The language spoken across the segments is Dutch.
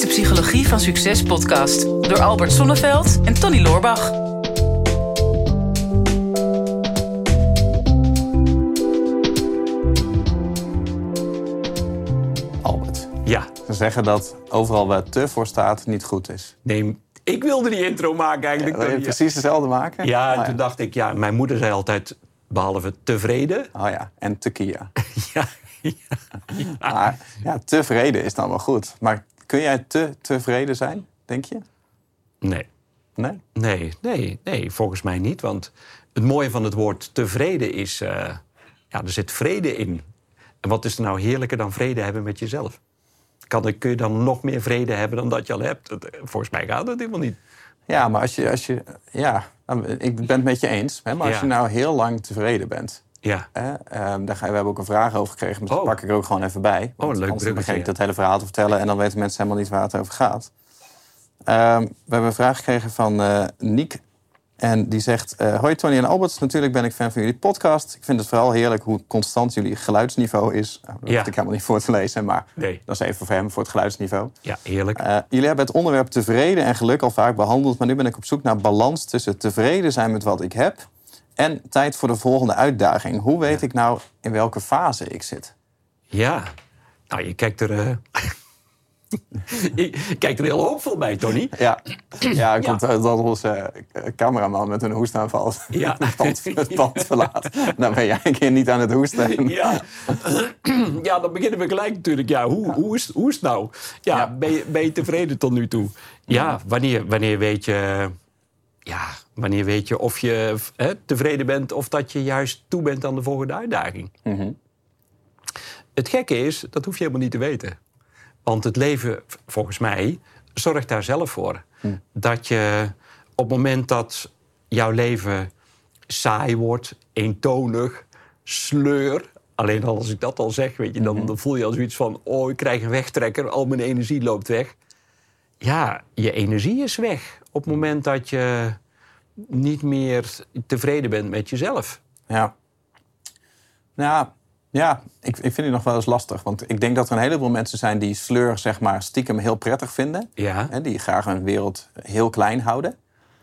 is de Psychologie van Succes podcast door Albert Sonneveld en Tony Loorbach. Albert, Ja, ze zeggen dat overal waar te voor staat niet goed is. nee, ik wilde die intro maken eigenlijk. Wil je Tony. precies dezelfde maken? Ja, en oh, toen dacht ik, ja, mijn moeder zei altijd, behalve tevreden. Oh ja, en tequila. Ja, Maar ja, tevreden is dan wel goed. Maar kun jij te tevreden zijn, denk je? nee, Nee? nee, nee, nee, volgens mij niet. Want het mooie van het woord tevreden is, eh, ja, er zit vrede in. En wat is er nou heerlijker dan vrede hebben met jezelf? Kan, kun je dan nog meer vrede hebben dan dat je al hebt? Dat- Volgens mij gaat het helemaal niet. Ja, maar als je... Als je ja, nou, ik ben het met je eens. Hè, maar als Ja. je nou heel lang tevreden bent... Ja, ehm, daar ga, we hebben ook een vraag over gekregen, maar dat Oh. pak ik er ook gewoon even bij. Want leuk anders begin ik dat hele verhaal te vertellen en dan weten mensen helemaal niet waar het over gaat. Ehm, we hebben een vraag gekregen van eh Niek. En die zegt: eh, Hoi Tony en Albert, natuurlijk ben ik fan van jullie podcast. Ik vind het vooral heerlijk hoe constant jullie geluidsniveau is. Nou, dat Ja. hoef ik helemaal niet voor te lezen, maar nee. dat is even voor hem, voor het geluidsniveau. Ja, heerlijk. Eh, jullie hebben het onderwerp tevreden en geluk al vaak behandeld, maar nu ben ik op zoek naar balans tussen tevreden zijn met wat ik heb en tijd voor de volgende uitdaging. Hoe weet ik nou in welke fase ik zit? Ja, nou, je kijkt er. eh, je kijkt er heel hoopvol bij, Tony. Ja, ja ik komt dat onze eh, cameraman met een hoestaanval Ja. het, pand, het pand verlaat. Dan ben jij een keer niet aan het hoesten. Ja. ja, dan beginnen we gelijk natuurlijk. Ja, hoe, hoe, is, hoe is het nou? Ja, Ja. Ben, je, ben je tevreden tot nu toe? Ja, wanneer, wanneer weet je... Ja, wanneer weet je of je tevreden bent... of dat je juist toe bent aan de volgende uitdaging? Mhm. Het gekke is, dat hoef je helemaal niet te weten. Want het leven, volgens mij, zorgt daar zelf voor. Dat je op het moment dat jouw leven saai wordt, eentonig, sleur... Alleen al als ik dat al zeg, weet je, dan, dan voel je al zoiets van... oh, ik krijg een wegtrekker, al mijn energie loopt weg. Ja, je energie is weg op het moment dat je niet meer tevreden bent met jezelf. Ja. Nou, ja, ik, ik vind het nog wel eens lastig. Want ik denk dat er een heleboel mensen zijn die sleur zeg maar, stiekem heel prettig vinden. Ja, Hè, die graag hun wereld heel klein houden.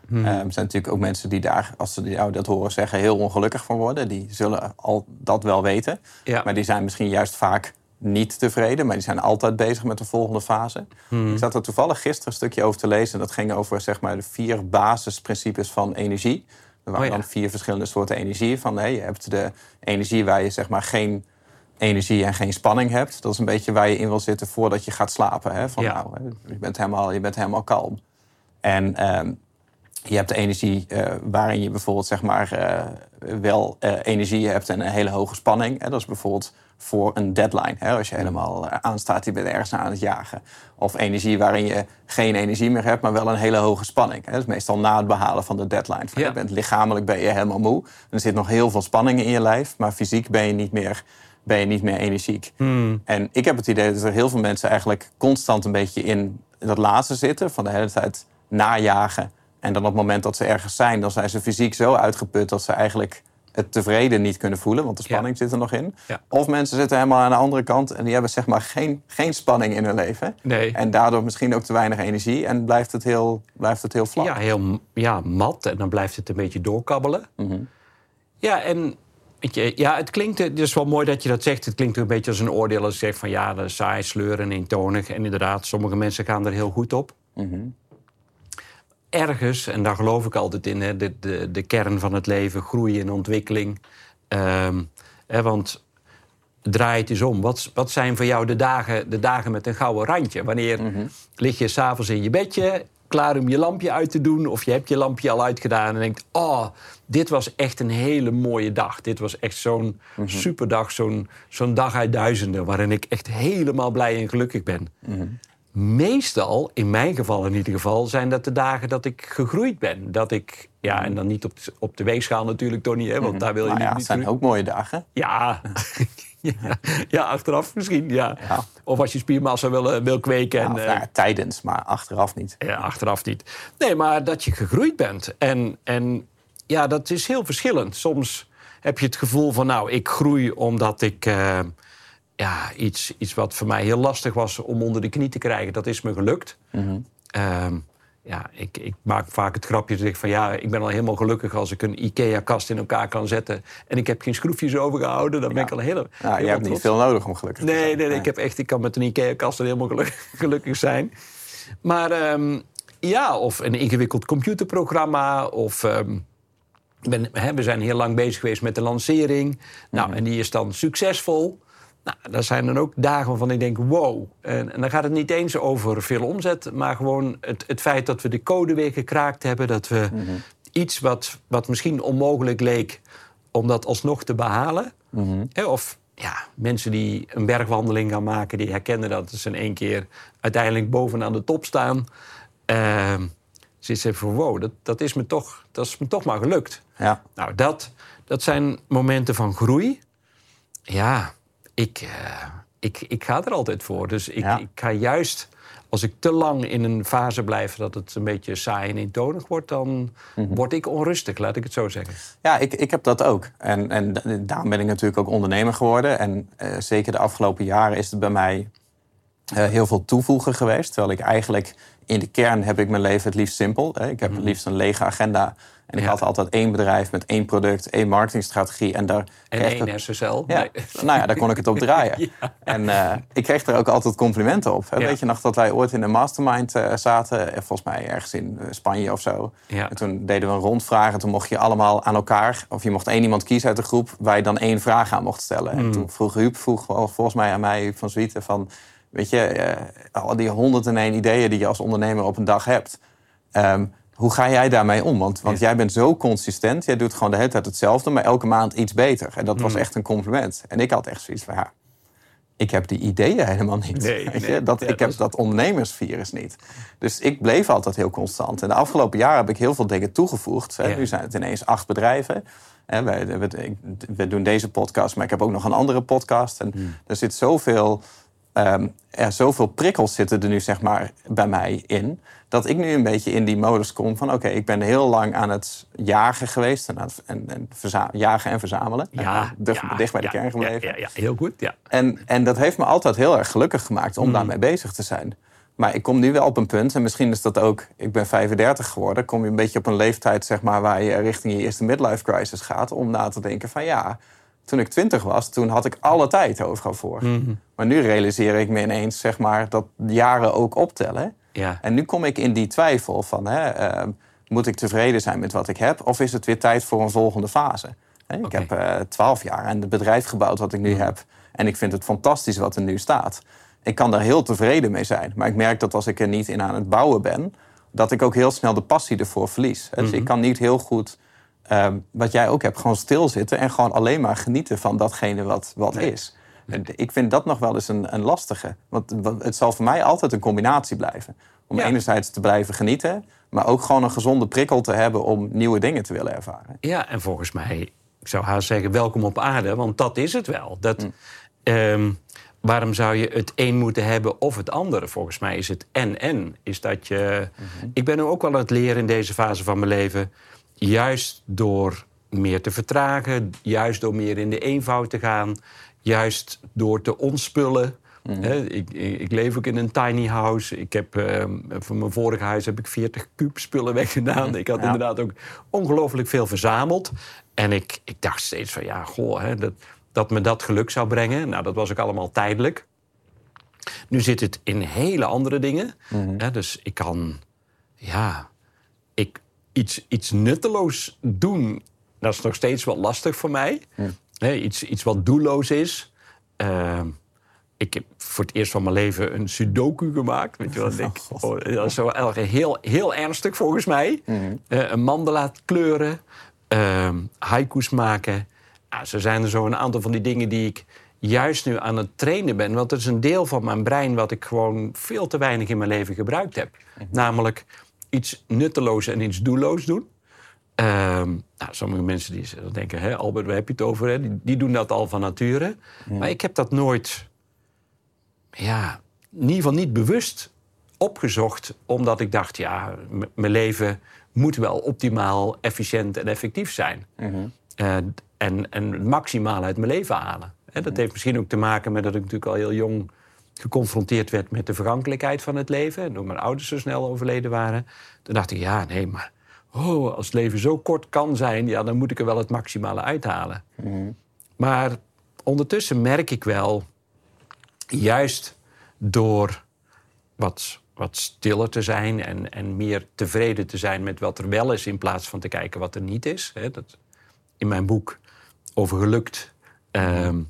Hmm. Eh, er zijn natuurlijk ook mensen die daar, als ze jou dat horen zeggen, heel ongelukkig van worden. Die zullen al dat wel weten. ja. Maar die zijn misschien juist vaak niet tevreden, maar die zijn altijd bezig met de volgende fase. Hmm. Ik zat er toevallig gisteren een stukje over te lezen. En dat ging over zeg maar, de vier basisprincipes van energie. Er waren Oh ja. dan vier verschillende soorten energie. Van, hey, je hebt de energie waar je zeg maar, geen energie en geen spanning hebt. Dat is een beetje waar je in wil zitten voordat je gaat slapen. Hè? Van, Ja. nou, hè, je, bent helemaal, je bent helemaal kalm. En ehm, je hebt de energie eh, waarin je bijvoorbeeld zeg maar, eh, wel eh, energie hebt en een hele hoge spanning. Hè? Dat is bijvoorbeeld voor een deadline. Hè? Als je helemaal eh, aanstaat, je bent ergens aan het jagen. Of energie waarin je geen energie meer hebt, maar wel een hele hoge spanning. Hè? Dat is meestal na het behalen van de deadline. Van, Ja. Je bent lichamelijk ben je helemaal moe. Er zit nog heel veel spanning in je lijf, maar fysiek ben je niet meer, ben je niet meer energiek. Hmm. En ik heb het idee dat er heel veel mensen eigenlijk constant een beetje in dat laatste zitten. Van de hele tijd najagen. En dan op het moment dat ze ergens zijn, dan zijn ze fysiek zo uitgeput dat ze eigenlijk het tevreden niet kunnen voelen, want de spanning zit er nog in. Ja. Of mensen zitten helemaal aan de andere kant en die hebben zeg maar geen, geen spanning in hun leven. Nee. En daardoor misschien ook te weinig energie en blijft het heel, blijft het heel vlak. Ja, heel ja, mat. En dan blijft het een beetje doorkabbelen. Mhm. Ja, en weet je, ja, het klinkt... Het is wel mooi dat je dat zegt. Het klinkt een beetje als een oordeel als je zegt van... ja, dat is saai, sleur en eentonig. En inderdaad, sommige mensen gaan er heel goed op. Mhm. Ergens, en daar geloof ik altijd in... Hè, de, de, de kern van het leven, groei en ontwikkeling. Ehm, hè, want draai het eens om. Wat, wat zijn voor jou de dagen, de dagen met een gouden randje? Wanneer lig je s'avonds in je bedje, klaar om je lampje uit te doen... of je hebt je lampje al uitgedaan en denkt... oh, dit was echt een hele mooie dag. Dit was echt zo'n superdag, zo'n zo'n dag uit duizenden... waarin ik echt helemaal blij en gelukkig ben. Meestal, in mijn geval in ieder geval, zijn dat de dagen dat ik gegroeid ben. Dat ik, ja, en dan niet op de, op de weegschaal natuurlijk, Tony, hè, want daar wil je Nou niet, ja, het zijn ook mooie dagen. Ja. ja, ja, achteraf misschien, ja. Ja. Of als je spiermassa wil, eh, wil kweken. Ja, en, eh, nou ja, tijdens, maar achteraf niet. ja, achteraf niet. Nee, maar dat je gegroeid bent. En, en ja, dat is heel verschillend. Soms heb je het gevoel van, nou, ik groei omdat ik... eh, ja, iets, iets wat voor mij heel lastig was om onder de knie te krijgen. Dat is me gelukt. Ehm, ja, ik, ik maak vaak het grapje zeg van ja, ik ben al helemaal gelukkig als ik een IKEA-kast in elkaar kan zetten en ik heb geen schroefjes overgehouden. Dan ben ik al heel. Ja, je hebt niet veel nodig om gelukkig te nee, zijn. Nee, nee, ik heb echt, ik kan met een IKEA-kast helemaal gelukkig, gelukkig zijn. Maar ehm, ja, of een ingewikkeld computerprogramma of. ik ben, hè, we zijn heel lang bezig geweest met de lancering. Nou, en die is dan succesvol. Nou, dat zijn dan ook dagen waarvan ik denk, wow. En, en dan gaat het niet eens over veel omzet... maar gewoon het, het feit dat we de code weer gekraakt hebben... dat we iets wat, wat misschien onmogelijk leek... om dat alsnog te behalen. Hè, of ja, mensen die een bergwandeling gaan maken... die herkennen dat ze in één keer uiteindelijk bovenaan de top staan... Zit ze van, wow, dat, dat, is me toch, dat is me toch maar gelukt. Ja. Nou, dat, dat zijn momenten van groei. Ja, ik, eh, ik, ik ga er altijd voor. Dus ik, Ja. ik ga juist, als ik te lang in een fase blijf... dat het een beetje saai en eentonig wordt... dan Mhm. word ik onrustig, laat ik het zo zeggen. Ja, ik, ik heb dat ook. En, en da- daarom ben ik natuurlijk ook ondernemer geworden. En eh, zeker de afgelopen jaren is het bij mij eh, heel veel toevoegen geweest. Terwijl ik eigenlijk in de kern heb ik mijn leven het liefst simpel. Ik heb het liefst een lege agenda. En ik Ja. had altijd één bedrijf met één product, één marketingstrategie. En daar En kreeg één ik- SSL. Ja, Nee. nou ja, daar kon ik het op draaien. En eh, ik kreeg er ook altijd complimenten op. Hè. Ja. Weet je nog dat wij ooit in een mastermind eh, zaten? eh, Volgens mij ergens in Spanje of zo. Ja. En toen deden we een rondvraag. En toen mocht je allemaal aan elkaar... of je mocht één iemand kiezen uit de groep... waar je dan één vraag aan mocht stellen. En toen vroeg Huub vroeg volgens mij aan mij van Zwieten van... weet je, eh, al die 101 ideeën die je als ondernemer op een dag hebt... ehm, hoe ga jij daarmee om? Want, want jij bent zo consistent. Jij doet gewoon de hele tijd hetzelfde, maar elke maand iets beter. En dat was Hmm. echt een compliment. En ik had echt zoiets van, ja, ik heb die ideeën helemaal niet. Nee, Weet je? nee. Dat, Ja, ik heb dat ondernemersvirus niet. Dus ik bleef altijd heel constant. En de afgelopen jaren heb ik heel veel dingen toegevoegd. Hè. Ja. Nu zijn het ineens acht bedrijven. Hè, wij, we, doen deze podcast, maar ik heb ook nog een andere podcast. En Hmm. er zit zoveel, ehm, er zoveel prikkels zitten er nu zeg maar bij mij in. Dat ik nu een beetje in die modus kom van... oké, ik ben heel lang aan het jagen geweest. En, het- en, en jagen en verzamelen. Ja, dicht, ja, dicht bij de ja, kern gebleven. Ja, ja, ja, heel goed, ja. En, en dat heeft me altijd heel erg gelukkig gemaakt om daarmee bezig te zijn. Maar ik kom nu wel op een punt, en misschien is dat ook... Ik ben 35 geworden, kom je een beetje op een leeftijd... Zeg maar, waar je richting je eerste midlife crisis gaat... om na te denken van ja, toen ik 20 was... toen had ik alle tijd overal voor. Maar nu realiseer ik me ineens zeg maar, dat jaren ook optellen. Ja. En nu kom ik in die twijfel van... Hè, eh, moet ik tevreden zijn met wat ik heb... of is het weer tijd voor een volgende fase? Hè, ik heb eh, twaalf jaar en het bedrijf gebouwd wat ik nu heb. En ik vind het fantastisch wat er nu staat. Ik kan daar heel tevreden mee zijn. Maar ik merk dat als ik er niet in aan het bouwen ben... dat ik ook heel snel de passie ervoor verlies. Hè, Dus ik kan niet heel goed, ehm, wat jij ook hebt... gewoon stilzitten en gewoon alleen maar genieten van datgene wat, wat is. En Ik vind dat nog wel eens een, een lastige. Want het zal voor mij altijd een combinatie blijven. Om Ja. enerzijds te blijven genieten... maar ook gewoon een gezonde prikkel te hebben... om nieuwe dingen te willen ervaren. Ja, en volgens mij, ik zou haast zeggen, welkom op aarde, want dat is het wel. Dat, Mm. ehm, waarom zou je het een moeten hebben of het andere? Volgens mij is het en-en. Is dat je, Mhm. Ik ben nu ook wel aan het leren in deze fase van mijn leven, juist door meer te vertragen, juist door meer in de eenvoud te gaan, juist door te ontspullen. Mhm. Ik, ik, leef ook in een tiny house. Ik heb, ehm, van mijn vorige huis heb ik 40 kuub spullen weggedaan. Ik had Ja. inderdaad ook ongelooflijk veel verzameld. En ik, ik dacht steeds van, ja, goh, dat, dat me dat geluk zou brengen. Nou, dat was ook allemaal tijdelijk. Nu zit het in hele andere dingen. Hè, dus ik kan, ja, ik, iets, iets nutteloos doen, dat is nog steeds wel lastig voor mij. Hè, iets, iets wat doelloos is. Ehm, ik heb voor het eerst van mijn leven een sudoku gemaakt. Weet je wat? Ik denk, oh, dat is heel, heel ernstig volgens mij. Eh, een mandala kleuren, ehm haiku's maken. Ja, zo zijn er zo een aantal van die dingen die ik juist nu aan het trainen ben. Want het is een deel van mijn brein wat ik gewoon veel te weinig in mijn leven gebruikt heb. Namelijk iets nutteloos en iets doelloos doen. Ehm, nou, sommige mensen die denken, hè, Albert, waar heb je het over? Hè? Die, die doen dat al van nature. Maar ik heb dat nooit, ja, in ieder geval niet bewust opgezocht. Omdat ik dacht, ja, mijn leven moet wel optimaal, efficiënt en effectief zijn. Eh, en, en het maximaal uit mijn leven halen. Hè, dat heeft misschien ook te maken met dat ik natuurlijk al heel jong geconfronteerd werd met de vergankelijkheid van het leven. En door mijn ouders zo snel overleden waren. Toen dacht ik, ja, nee, maar oh, als het leven zo kort kan zijn, ja, dan moet ik er wel het maximale uithalen. Maar ondertussen merk ik wel, juist door wat, wat stiller te zijn en, en meer tevreden te zijn met wat er wel is, in plaats van te kijken wat er niet is. Hè, dat, in mijn boek over gelukt. ehm,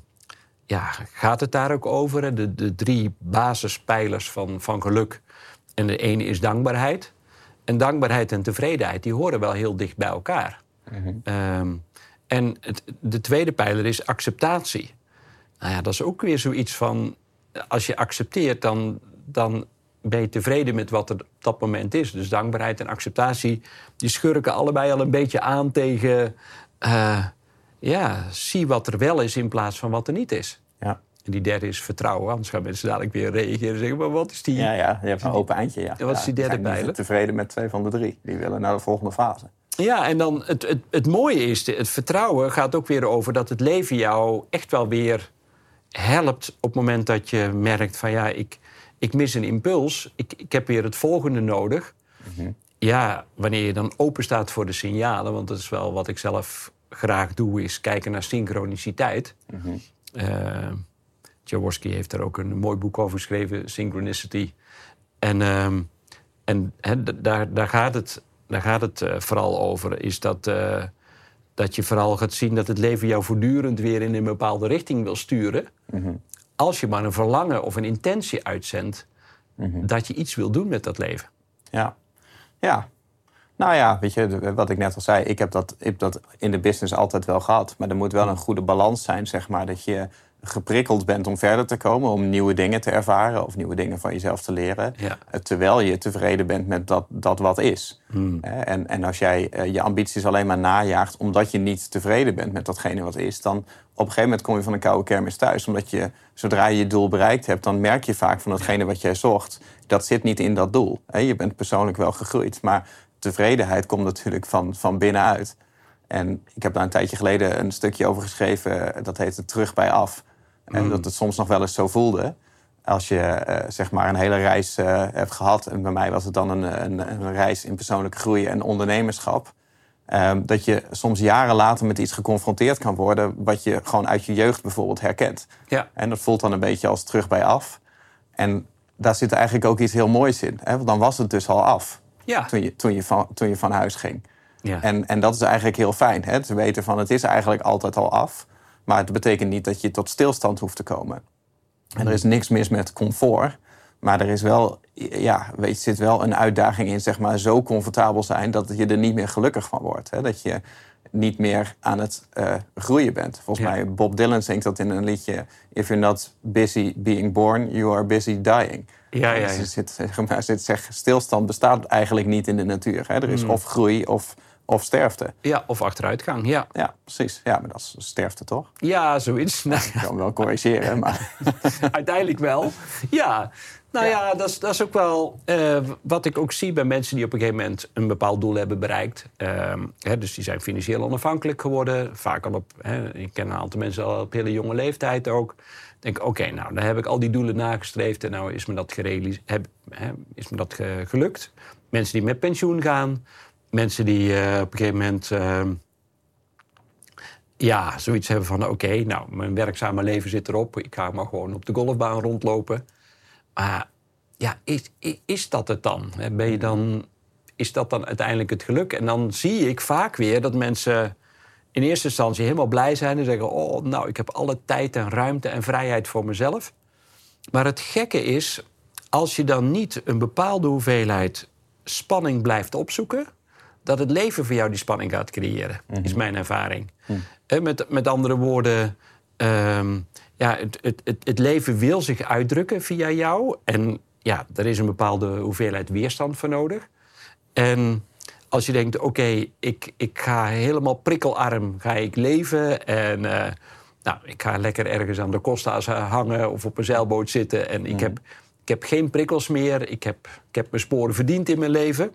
ja, gaat het daar ook over? hè? De, de drie basispijlers van, van geluk. En de ene is dankbaarheid. En dankbaarheid en tevredenheid, die horen wel heel dicht bij elkaar. Ehm, en het, de tweede pijler is acceptatie. Nou ja, dat is ook weer zoiets van... als je accepteert, dan, dan ben je tevreden met wat er op dat moment is. Dus dankbaarheid en acceptatie, die schurken allebei al een beetje aan tegen... eh, ja, zie wat er wel is in plaats van wat er niet is. En die derde is vertrouwen. Anders gaan mensen dadelijk weer reageren en zeggen... maar wat is die... Ja, ja, je hebt een open eindje. Ja. Wat is die derde pijler? tevreden met twee van de drie. Die willen naar de volgende fase. Ja, en dan het, het, het mooie is, het vertrouwen gaat ook weer over dat het leven jou echt wel weer helpt op het moment dat je merkt van ja, ik, ik mis een impuls, ik, ik heb weer het volgende nodig. Ja, wanneer je dan open staat voor de signalen, want dat is wel wat ik zelf graag doe, is kijken naar synchroniciteit. Eh, Jaworski heeft daar ook een mooi boek over geschreven, Synchronicity. En, ehm, en daar, daar gaat het, daar gaat het eh, vooral over. Is dat, eh, dat je vooral gaat zien dat het leven jou voortdurend weer in een bepaalde richting wil sturen. Als je maar een verlangen of een intentie uitzendt dat je iets wil doen met dat leven. Ja. Ja. Nou ja, weet je, wat ik net al zei, ik heb, dat, ik heb dat in de business altijd wel gehad. Maar er moet wel een goede balans zijn, zeg maar. Dat je geprikkeld bent om verder te komen, om nieuwe dingen te ervaren of nieuwe dingen van jezelf te leren. Ja. Eh, Terwijl je tevreden bent met dat, dat wat is. Hè, En, en als jij eh, je ambities alleen maar najaagt omdat je niet tevreden bent met datgene wat is, dan op een gegeven moment kom je van een koude kermis thuis. Omdat je, zodra je je doel bereikt hebt, dan merk je vaak van datgene wat jij zocht, dat zit niet in dat doel. Je bent persoonlijk wel gegroeid, maar tevredenheid komt natuurlijk van, van binnenuit. En ik heb daar een tijdje geleden een stukje over geschreven, eh, dat heette Terug bij af. En dat het soms nog wel eens zo voelde. Als je eh, zeg maar een hele reis eh, hebt gehad, en bij mij was het dan een, een, een reis in persoonlijke groei en ondernemerschap. ehm, dat je soms jaren later met iets geconfronteerd kan worden, wat je gewoon uit je jeugd bijvoorbeeld herkent. Ja. En dat voelt dan een beetje als terug bij af. En daar zit eigenlijk ook iets heel moois in. Hè? Want dan was het dus al af Ja. toen je, toen je, van, toen je van huis ging. Ja. En, en dat is eigenlijk heel fijn. Hè? Te weten van het is eigenlijk altijd al af. Maar het betekent niet dat je tot stilstand hoeft te komen. En er is niks mis met comfort. Maar er is wel, ja, weet je, zit wel een uitdaging in, zeg maar, zo comfortabel zijn dat je er niet meer gelukkig van wordt. Hè? Dat je niet meer aan het eh, groeien bent. Volgens Ja. mij, Bob Dylan zingt dat in een liedje. If you're not busy being born, you are busy dying. Ja, ja, Dus ja. zit, zeg maar, zit, zeg, stilstand bestaat eigenlijk niet in de natuur. Hè? Er is Hmm. of groei of, of sterfte. ja, of achteruitgang, ja. Ja, precies. Ja, maar dat is sterfte toch? Ja, zoiets. Nou, Ik kan wel corrigeren, maar... Uiteindelijk wel. Ja. Nou ja, dat, is, dat is ook wel eh, wat ik ook zie bij mensen die op een gegeven moment een bepaald doel hebben bereikt. Ehm, hè, dus die zijn financieel onafhankelijk geworden. Vaak al op, hè, ik ken een aantal mensen al op hele jonge leeftijd ook. Denk, oké, nou, dan heb ik al die doelen nagestreefd en nou is me dat, gerealiseerd, heb, hè, is me dat ge- gelukt. Mensen die met pensioen gaan. Mensen die eh, op een gegeven moment ehm, ja, zoiets hebben van: oké, nou, mijn werkzame leven zit erop. Ik ga maar gewoon op de golfbaan rondlopen. Maar ja, is, is, is dat het dan? Ben je dan? Is dat dan uiteindelijk het geluk? En dan zie ik vaak weer dat mensen in eerste instantie helemaal blij zijn en zeggen: Oh, nou, ik heb alle tijd en ruimte en vrijheid voor mezelf. Maar het gekke is, als je dan niet een bepaalde hoeveelheid spanning blijft opzoeken, dat het leven voor jou die spanning gaat creëren, is mijn ervaring. Eh, Met, met andere woorden, ehm, ja, het, het, het, het leven wil zich uitdrukken via jou. En ja, er is een bepaalde hoeveelheid weerstand voor nodig. En als je denkt, oké, ik, ik ga helemaal prikkelarm ga ik leven. En eh, nou, ik ga lekker ergens aan de Costa's hangen of op een zeilboot zitten. En ik, heb, ik heb geen prikkels meer. Ik heb, ik heb mijn sporen verdiend in mijn leven.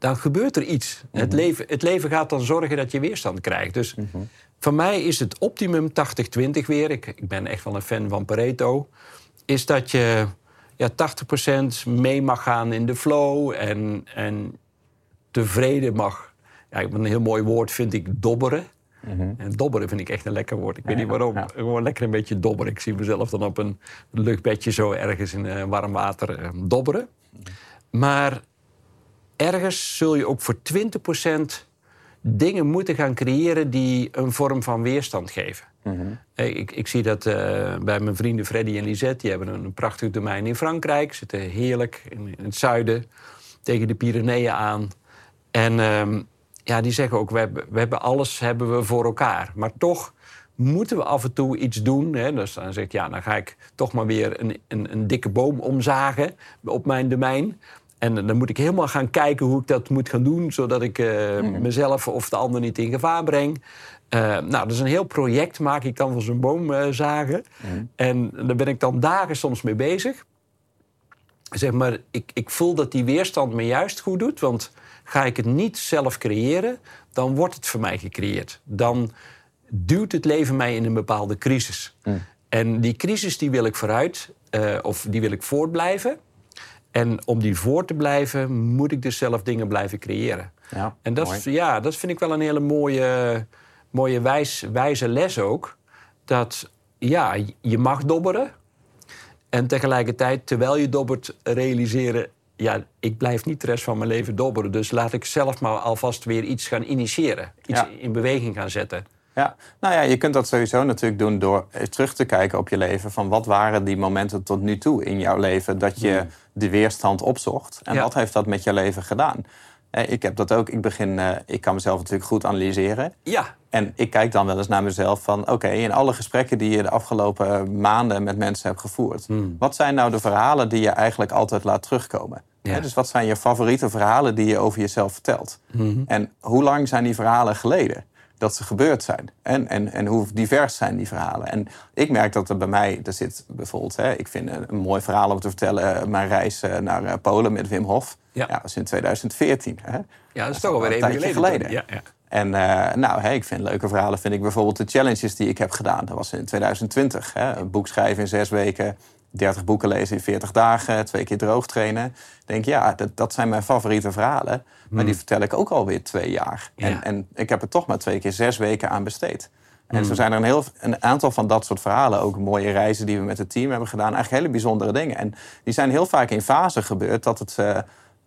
Dan gebeurt er iets. Mhm. het, leven, het leven gaat dan zorgen dat je weerstand krijgt. Dus voor mij is het optimum 80-20 weer. Ik, ik ben echt wel een fan van Pareto. Is dat je ja, 80% mee mag gaan in de flow en, en tevreden mag. Ja, een heel mooi woord vind ik dobberen. En dobberen vind ik echt een lekker woord. Ik weet Ja, niet waarom. ja. Gewoon lekker een beetje dobberen. Ik zie mezelf dan op een luchtbedje zo ergens in eh, warm water eh, dobberen. Maar ergens zul je ook voor 20% dingen moeten gaan creëren die een vorm van weerstand geven. Eh, Ik, ik zie dat eh, bij mijn vrienden Freddy en Lisette. Die hebben een, prachtig domein in Frankrijk. Zitten heerlijk in, in het zuiden, tegen de Pyreneeën aan. En ehm, ja, die zeggen ook, we hebben, we hebben alles hebben we voor elkaar. Maar toch moeten we af en toe iets doen. Hè? Dus dan zeg ik, ja, dan ga ik toch maar weer een, een, een dikke boom omzagen op mijn domein. En dan moet ik helemaal gaan kijken hoe ik dat moet gaan doen... zodat ik eh, mezelf of de ander niet in gevaar breng. Eh, nou, dat is een heel project, maak ik dan van zo'n boom eh, zagen. En daar ben ik dan dagen soms mee bezig. Zeg maar, ik, ik voel dat die weerstand me juist goed doet. Want ga ik het niet zelf creëren, dan wordt het voor mij gecreëerd. Dan duwt het leven mij in een bepaalde crisis. En die crisis die wil ik vooruit, of die wil ik voortblijven. En om die voor te blijven, moet ik dus zelf dingen blijven creëren. Ja, En dat, is- ja, dat vind ik wel een hele mooie, mooie wijs, wijze les ook. Dat ja, je mag dobberen. En tegelijkertijd, terwijl je dobbert, realiseren... ja, ik blijf niet de rest van mijn leven dobberen. Dus laat ik zelf maar alvast weer iets gaan initiëren. Iets Ja. in beweging gaan zetten. Ja, nou ja, je kunt dat sowieso natuurlijk doen door eens terug te kijken op je leven. Van wat waren die momenten tot nu toe in jouw leven dat je de weerstand opzocht? En Ja. wat heeft dat met je leven gedaan? Eh, Ik heb dat ook. Ik begin, eh, ik kan mezelf natuurlijk goed analyseren. Ja, En ik kijk dan wel eens naar mezelf van... oké, in alle gesprekken die je de afgelopen maanden met mensen hebt gevoerd... wat zijn nou de verhalen die je eigenlijk altijd laat terugkomen? Ja. Dus wat zijn je favoriete verhalen die je over jezelf vertelt? En hoe lang zijn die verhalen geleden dat ze gebeurd zijn? En, en, en hoe divers zijn die verhalen? En ik merk dat er bij mij, er zit bijvoorbeeld... Hè, ik vind een, een mooi verhaal om te vertellen... eh, mijn reis eh, naar eh, Polen met Wim Hof. Ja. Ja. dat was in 2014. Hè? ja dat is al toch alweer een even geleden. geleden. Ja, ja. En nou, hè, ik vind leuke verhalen. Vind ik bijvoorbeeld de challenges die ik heb gedaan. Dat was in 2020. Hè? Een boek schrijven in zes weken. 30 boeken lezen in 40 dagen. Twee keer droog trainen. Denk, ja, dat, dat zijn mijn favoriete verhalen. Maar die vertel ik ook alweer twee jaar. Ja. En, en ik heb er toch maar twee keer zes weken aan besteed. En zo zijn er een, heel, een aantal van dat soort verhalen. Ook mooie reizen die we met het team hebben gedaan. Eigenlijk hele bijzondere dingen. En die zijn heel vaak in fasen gebeurd dat het, eh,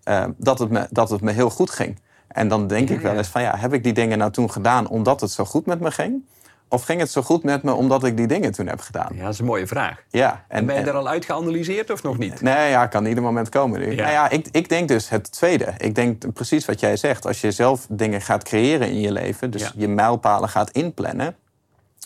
eh, dat het, me, dat het me heel goed ging. En dan denk ik wel eens van ja, heb ik die dingen nou toen gedaan omdat het zo goed met me ging? Of ging het zo goed met me omdat ik die dingen toen heb gedaan? Ja, dat is een mooie vraag. Ja. En ben je en- er al uit geanalyseerd of nog niet? Nee, ja, kan ieder moment komen nu. Ja. Nou ja, ik, ik denk dus het tweede. Ik denk precies wat jij zegt. Als je zelf dingen gaat creëren in je leven, dus Ja. je mijlpalen gaat inplannen,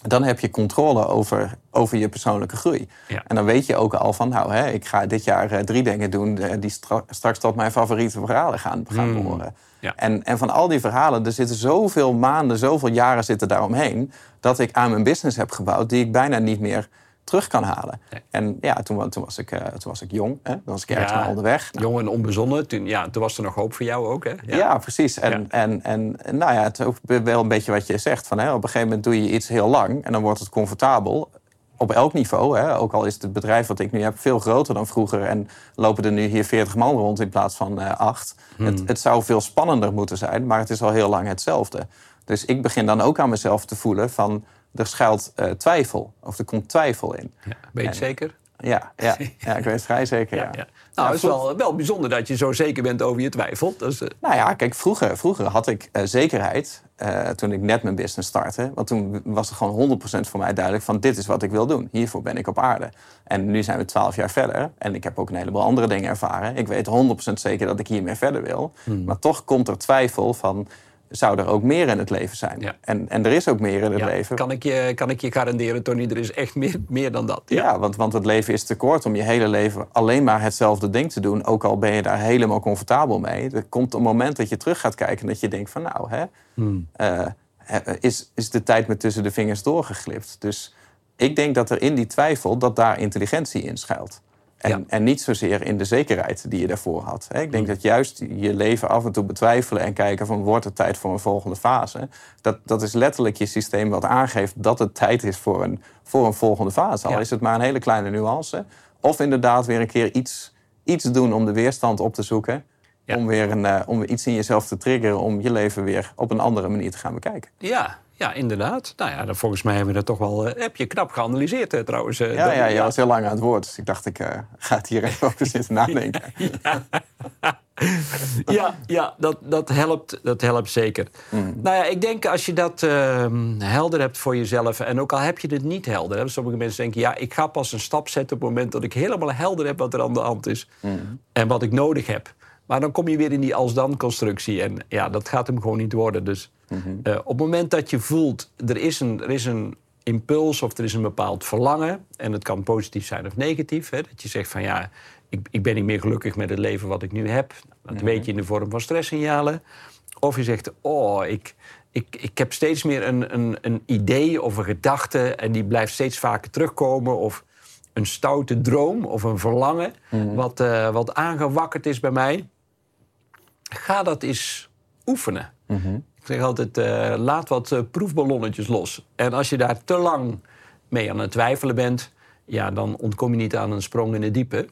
dan heb je controle over, over je persoonlijke groei. Ja. En dan weet je ook al van, nou, hè, ik ga dit jaar eh, drie dingen doen eh, die stra- straks tot mijn favoriete verhalen gaan, gaan Hmm. behoren. Ja. En, en van al die verhalen, er zitten zoveel maanden, zoveel jaren zitten daaromheen, dat ik aan mijn business heb gebouwd die ik bijna niet meer terug kan halen. Nee. En ja, toen, toen, was ik, eh, toen was ik jong, hè? toen was ik ergens Ja. onderweg. Nou, Jong en onbezonnen. Toen, ja, toen was er nog hoop voor jou ook, hè? ja. precies. En, Ja. En, en nou ja, het is ook wel een beetje wat je zegt. Van, hè, op een gegeven moment doe je iets heel lang en dan wordt het comfortabel. Op elk niveau. Hè. Ook al is het bedrijf wat ik nu heb veel groter dan vroeger. En lopen er nu hier 40 man rond in plaats van eh, acht. Het, het zou veel spannender moeten zijn, maar het is al heel lang hetzelfde. Dus ik begin dan ook aan mezelf te voelen van... er schuilt eh, twijfel. Of er komt twijfel in. Ja. Ben je zeker? Ja, ja, ja ik weet het vrij zeker. Ja. Ja. Nou, het is wel, wel bijzonder dat je zo zeker bent over je twijfel. Eh, Nou ja, kijk, vroeger, vroeger had ik eh, zekerheid eh, toen ik net mijn business startte. Want toen was het gewoon 100% voor mij duidelijk van dit is wat ik wil doen. Hiervoor ben ik op aarde. En nu zijn we 12 jaar verder en ik heb ook een heleboel andere dingen ervaren. Ik weet 100% zeker dat ik hiermee verder wil. Maar toch komt er twijfel van, zou er ook meer in het leven zijn? Ja. En, en er is ook meer in het ja, leven. kan, ik je, kan ik je garanderen, Tony, er is echt meer, meer dan dat. Ja, want, want het leven is te kort om je hele leven alleen maar hetzelfde ding te doen. Ook al ben je daar helemaal comfortabel mee. Er komt een moment dat je terug gaat kijken en dat je denkt van nou, hè, eh, is, is de tijd me tussen de vingers doorgeglipt. Dus ik denk dat er in die twijfel, dat daar intelligentie in schuilt. En, Ja. en niet zozeer in de zekerheid die je daarvoor had. Ik denk dat juist je leven af en toe betwijfelen en kijken van wordt het tijd voor een volgende fase. Dat, dat is letterlijk je systeem wat aangeeft dat het tijd is voor een, voor een volgende fase. Al Ja. is het maar een hele kleine nuance. Of inderdaad weer een keer iets, iets doen om de weerstand op te zoeken. Ja. Om weer een, eh, om iets in jezelf te triggeren om je leven weer op een andere manier te gaan bekijken. Ja, ja, inderdaad. Nou ja, dan, volgens mij hebben we dat toch wel... eh, heb je knap geanalyseerd hè, trouwens. eh, Ja, ja, je was heel lang aan het woord. Dus ik dacht, ik eh, ga het hier even over zitten nadenken. ja, ja dat, dat, helpt, dat helpt zeker. Nou ja, ik denk als je dat ehm, helder hebt voor jezelf... en ook al heb je het niet helder... Hè, sommige mensen denken, ja, ik ga pas een stap zetten... op het moment dat ik helemaal helder heb wat er aan de hand is... en wat ik nodig heb. Maar dan kom je weer in die als-dan-constructie. En ja, dat gaat hem gewoon niet worden. Dus eh, op het moment dat je voelt, er is een, er is een impuls of er is een bepaald verlangen... en het kan positief zijn of negatief... Hè, dat je zegt van ja, ik, ik ben niet meer gelukkig met het leven wat ik nu heb. Dat weet je in de vorm van stresssignalen. Of je zegt, oh, ik, ik, ik heb steeds meer een, een, een idee of een gedachte... en die blijft steeds vaker terugkomen... of een stoute droom of een verlangen... wat, eh, wat aangewakkerd is bij mij. Ga dat eens oefenen. Ik zeg altijd, eh, laat wat eh, proefballonnetjes los. En als je daar te lang mee aan het twijfelen bent... ja, dan ontkom je niet aan een sprong in het diepe.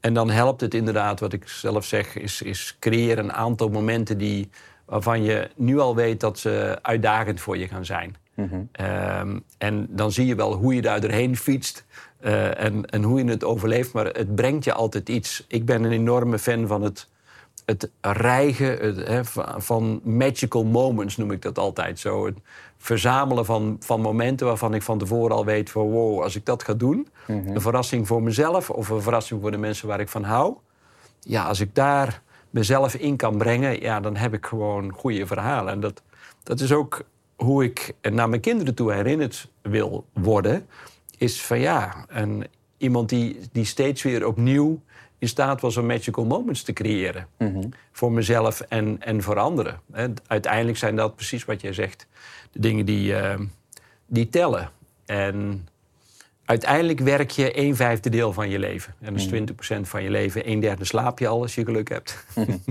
En dan helpt het inderdaad, wat ik zelf zeg... is, is creëer een aantal momenten die, waarvan je nu al weet... dat ze uitdagend voor je gaan zijn. Ehm, en dan zie je wel hoe je daar doorheen fietst... eh, en, en hoe je het overleeft, maar het brengt je altijd iets. Ik ben een enorme fan van het het rijgen het, hè, van- magical moments, noem ik dat altijd zo. Het verzamelen van, van momenten waarvan ik van tevoren al weet van... wow, als ik dat ga doen, een verrassing voor mezelf... of een verrassing voor de mensen waar ik van hou... ja, als ik daar mezelf in kan brengen... ja, dan heb ik gewoon goede verhalen. En dat, dat is ook hoe ik naar mijn kinderen toe herinnerd wil worden... is van ja, een, iemand die, die steeds weer opnieuw in staat was om magical moments te creëren. Voor mezelf en, en voor anderen. Uiteindelijk zijn dat precies wat jij zegt. De dingen die, eh, die tellen. En uiteindelijk werk je een vijfde deel van je leven. En dat is 20% van je leven. Een derde slaap je al als je geluk hebt. en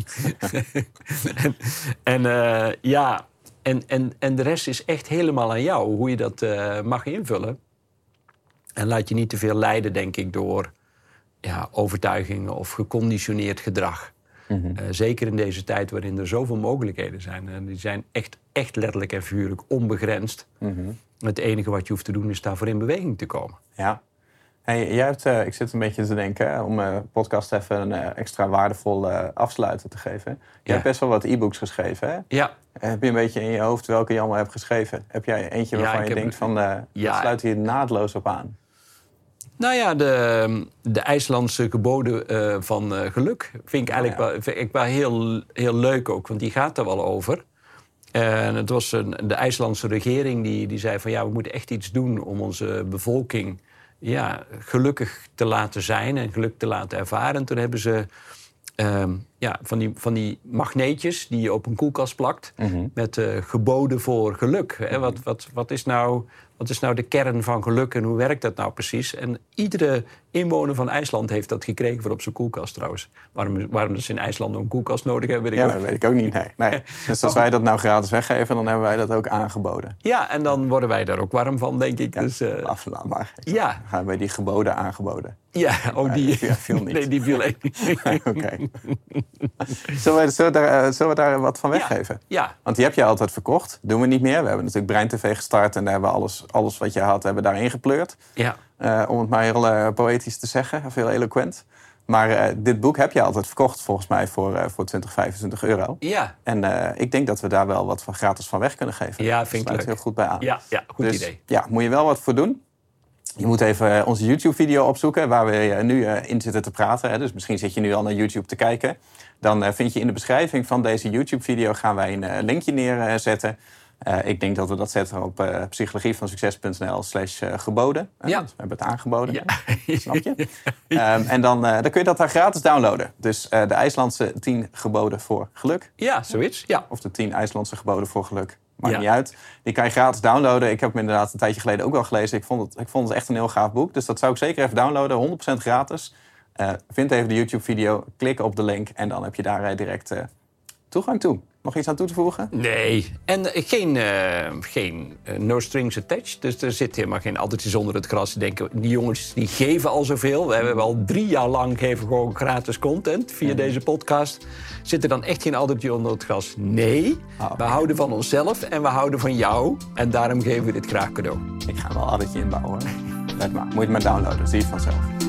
en eh, ja, en, en, en de rest is echt helemaal aan jou. Hoe je dat eh, mag invullen. En laat je niet te veel leiden, denk ik, door ja, overtuigingen of geconditioneerd gedrag. Eh, zeker in deze tijd waarin er zoveel mogelijkheden zijn. En die zijn echt, echt letterlijk en figuurlijk onbegrensd. Het enige wat je hoeft te doen is daarvoor in beweging te komen. Ja. Hey, jij hebt, eh, ik zit een beetje te denken om de podcast even een extra waardevol afsluiter te geven. Je Ja. hebt best wel wat e-books geschreven. Hè? Ja, Heb je een beetje in je hoofd welke je allemaal hebt geschreven? Heb jij eentje waarvan je heb- denkt van, Ja. sluit hier naadloos op aan? Nou ja, de, de IJslandse geboden eh, van eh, geluk vind ik eigenlijk Oh, ja. wel, vind ik wel heel, heel leuk ook, want die gaat er wel over. En het was een, de IJslandse regering die, die zei van ja, we moeten echt iets doen om onze bevolking ja, gelukkig te laten zijn en geluk te laten ervaren. En toen hebben ze ehm, ja, van, die, van die magneetjes die je op een koelkast plakt met eh, geboden voor geluk. Hè? Wat, wat, wat, is nou, wat is nou de kern van geluk en hoe werkt dat nou precies? En iedere inwoner van IJsland heeft dat gekregen voor op zijn koelkast trouwens. Waarom, waarom ze in IJsland een koelkast nodig hebben, weet ik Ja, ook dat weet ik ook niet. Nee. nee. Dus als wij dat nou gratis weggeven, dan hebben wij dat ook aangeboden. Ja, en dan worden wij daar ook warm van, denk ik. Dus, laat maar. ja, Dan gaan wij die geboden aangeboden. ja, oh, die, Ja, viel niet. Nee, die viel echt niet. Oké. zullen, we, zullen, we daar, eh, zullen we daar wat van weggeven? Ja, Want die heb je altijd verkocht. Doen we niet meer. We hebben natuurlijk Brein TV gestart en daar hebben we alles, alles wat je had, hebben daarin gepleurd. ja, Eh, om het maar heel eh, poëtisch te zeggen, of heel eloquent. Maar dit boek heb je altijd verkocht, volgens mij, voor, eh, voor 20, 25 euro. ja, En ik denk dat we daar wel wat van gratis van weg kunnen geven. Ja, vind ik sluit leuk. heel goed bij aan. ja, ja, goed dus, idee. Ja, moet je wel wat voor doen. Je moet even onze YouTube-video opzoeken waar we nu in zitten te praten. Hè. Dus misschien zit je nu al naar YouTube te kijken. Dan eh, vind je in de beschrijving van deze YouTube-video gaan wij een eh, linkje neerzetten. Eh, ik denk dat we dat zetten op uh, psychologievansucces.nl slash geboden. Ja. We hebben het aangeboden. Ja. Snap je? Ehm, en dan, dan kun je dat daar gratis downloaden. Dus de IJslandse 10 geboden voor geluk. Ja, zoiets. Ja, Of de 10 IJslandse geboden voor geluk. Maakt Ja. niet uit. Die kan je gratis downloaden. Ik heb hem inderdaad een tijdje geleden ook al gelezen. Ik vond het, ik vond het echt een heel gaaf boek. Dus dat zou ik zeker even downloaden. 100% gratis. Uh, vind even de YouTube-video, klik op de link en dan heb je daar direct toegang toe. Nog iets aan toe te voegen? Nee. En eh, geen, geen no strings attached. Dus er zit helemaal geen addertjes onder het gras. Denken, die jongens die geven al zoveel. We hebben al drie jaar lang geven gewoon gratis content via deze podcast. Zit er dan echt geen addertje onder het gras? Nee. Oh. We houden van onszelf en we houden van jou. En daarom geven we dit graag cadeau. Ik ga wel een addertje inbouwen. Let maar. Moet je het maar downloaden. Zie je het vanzelf.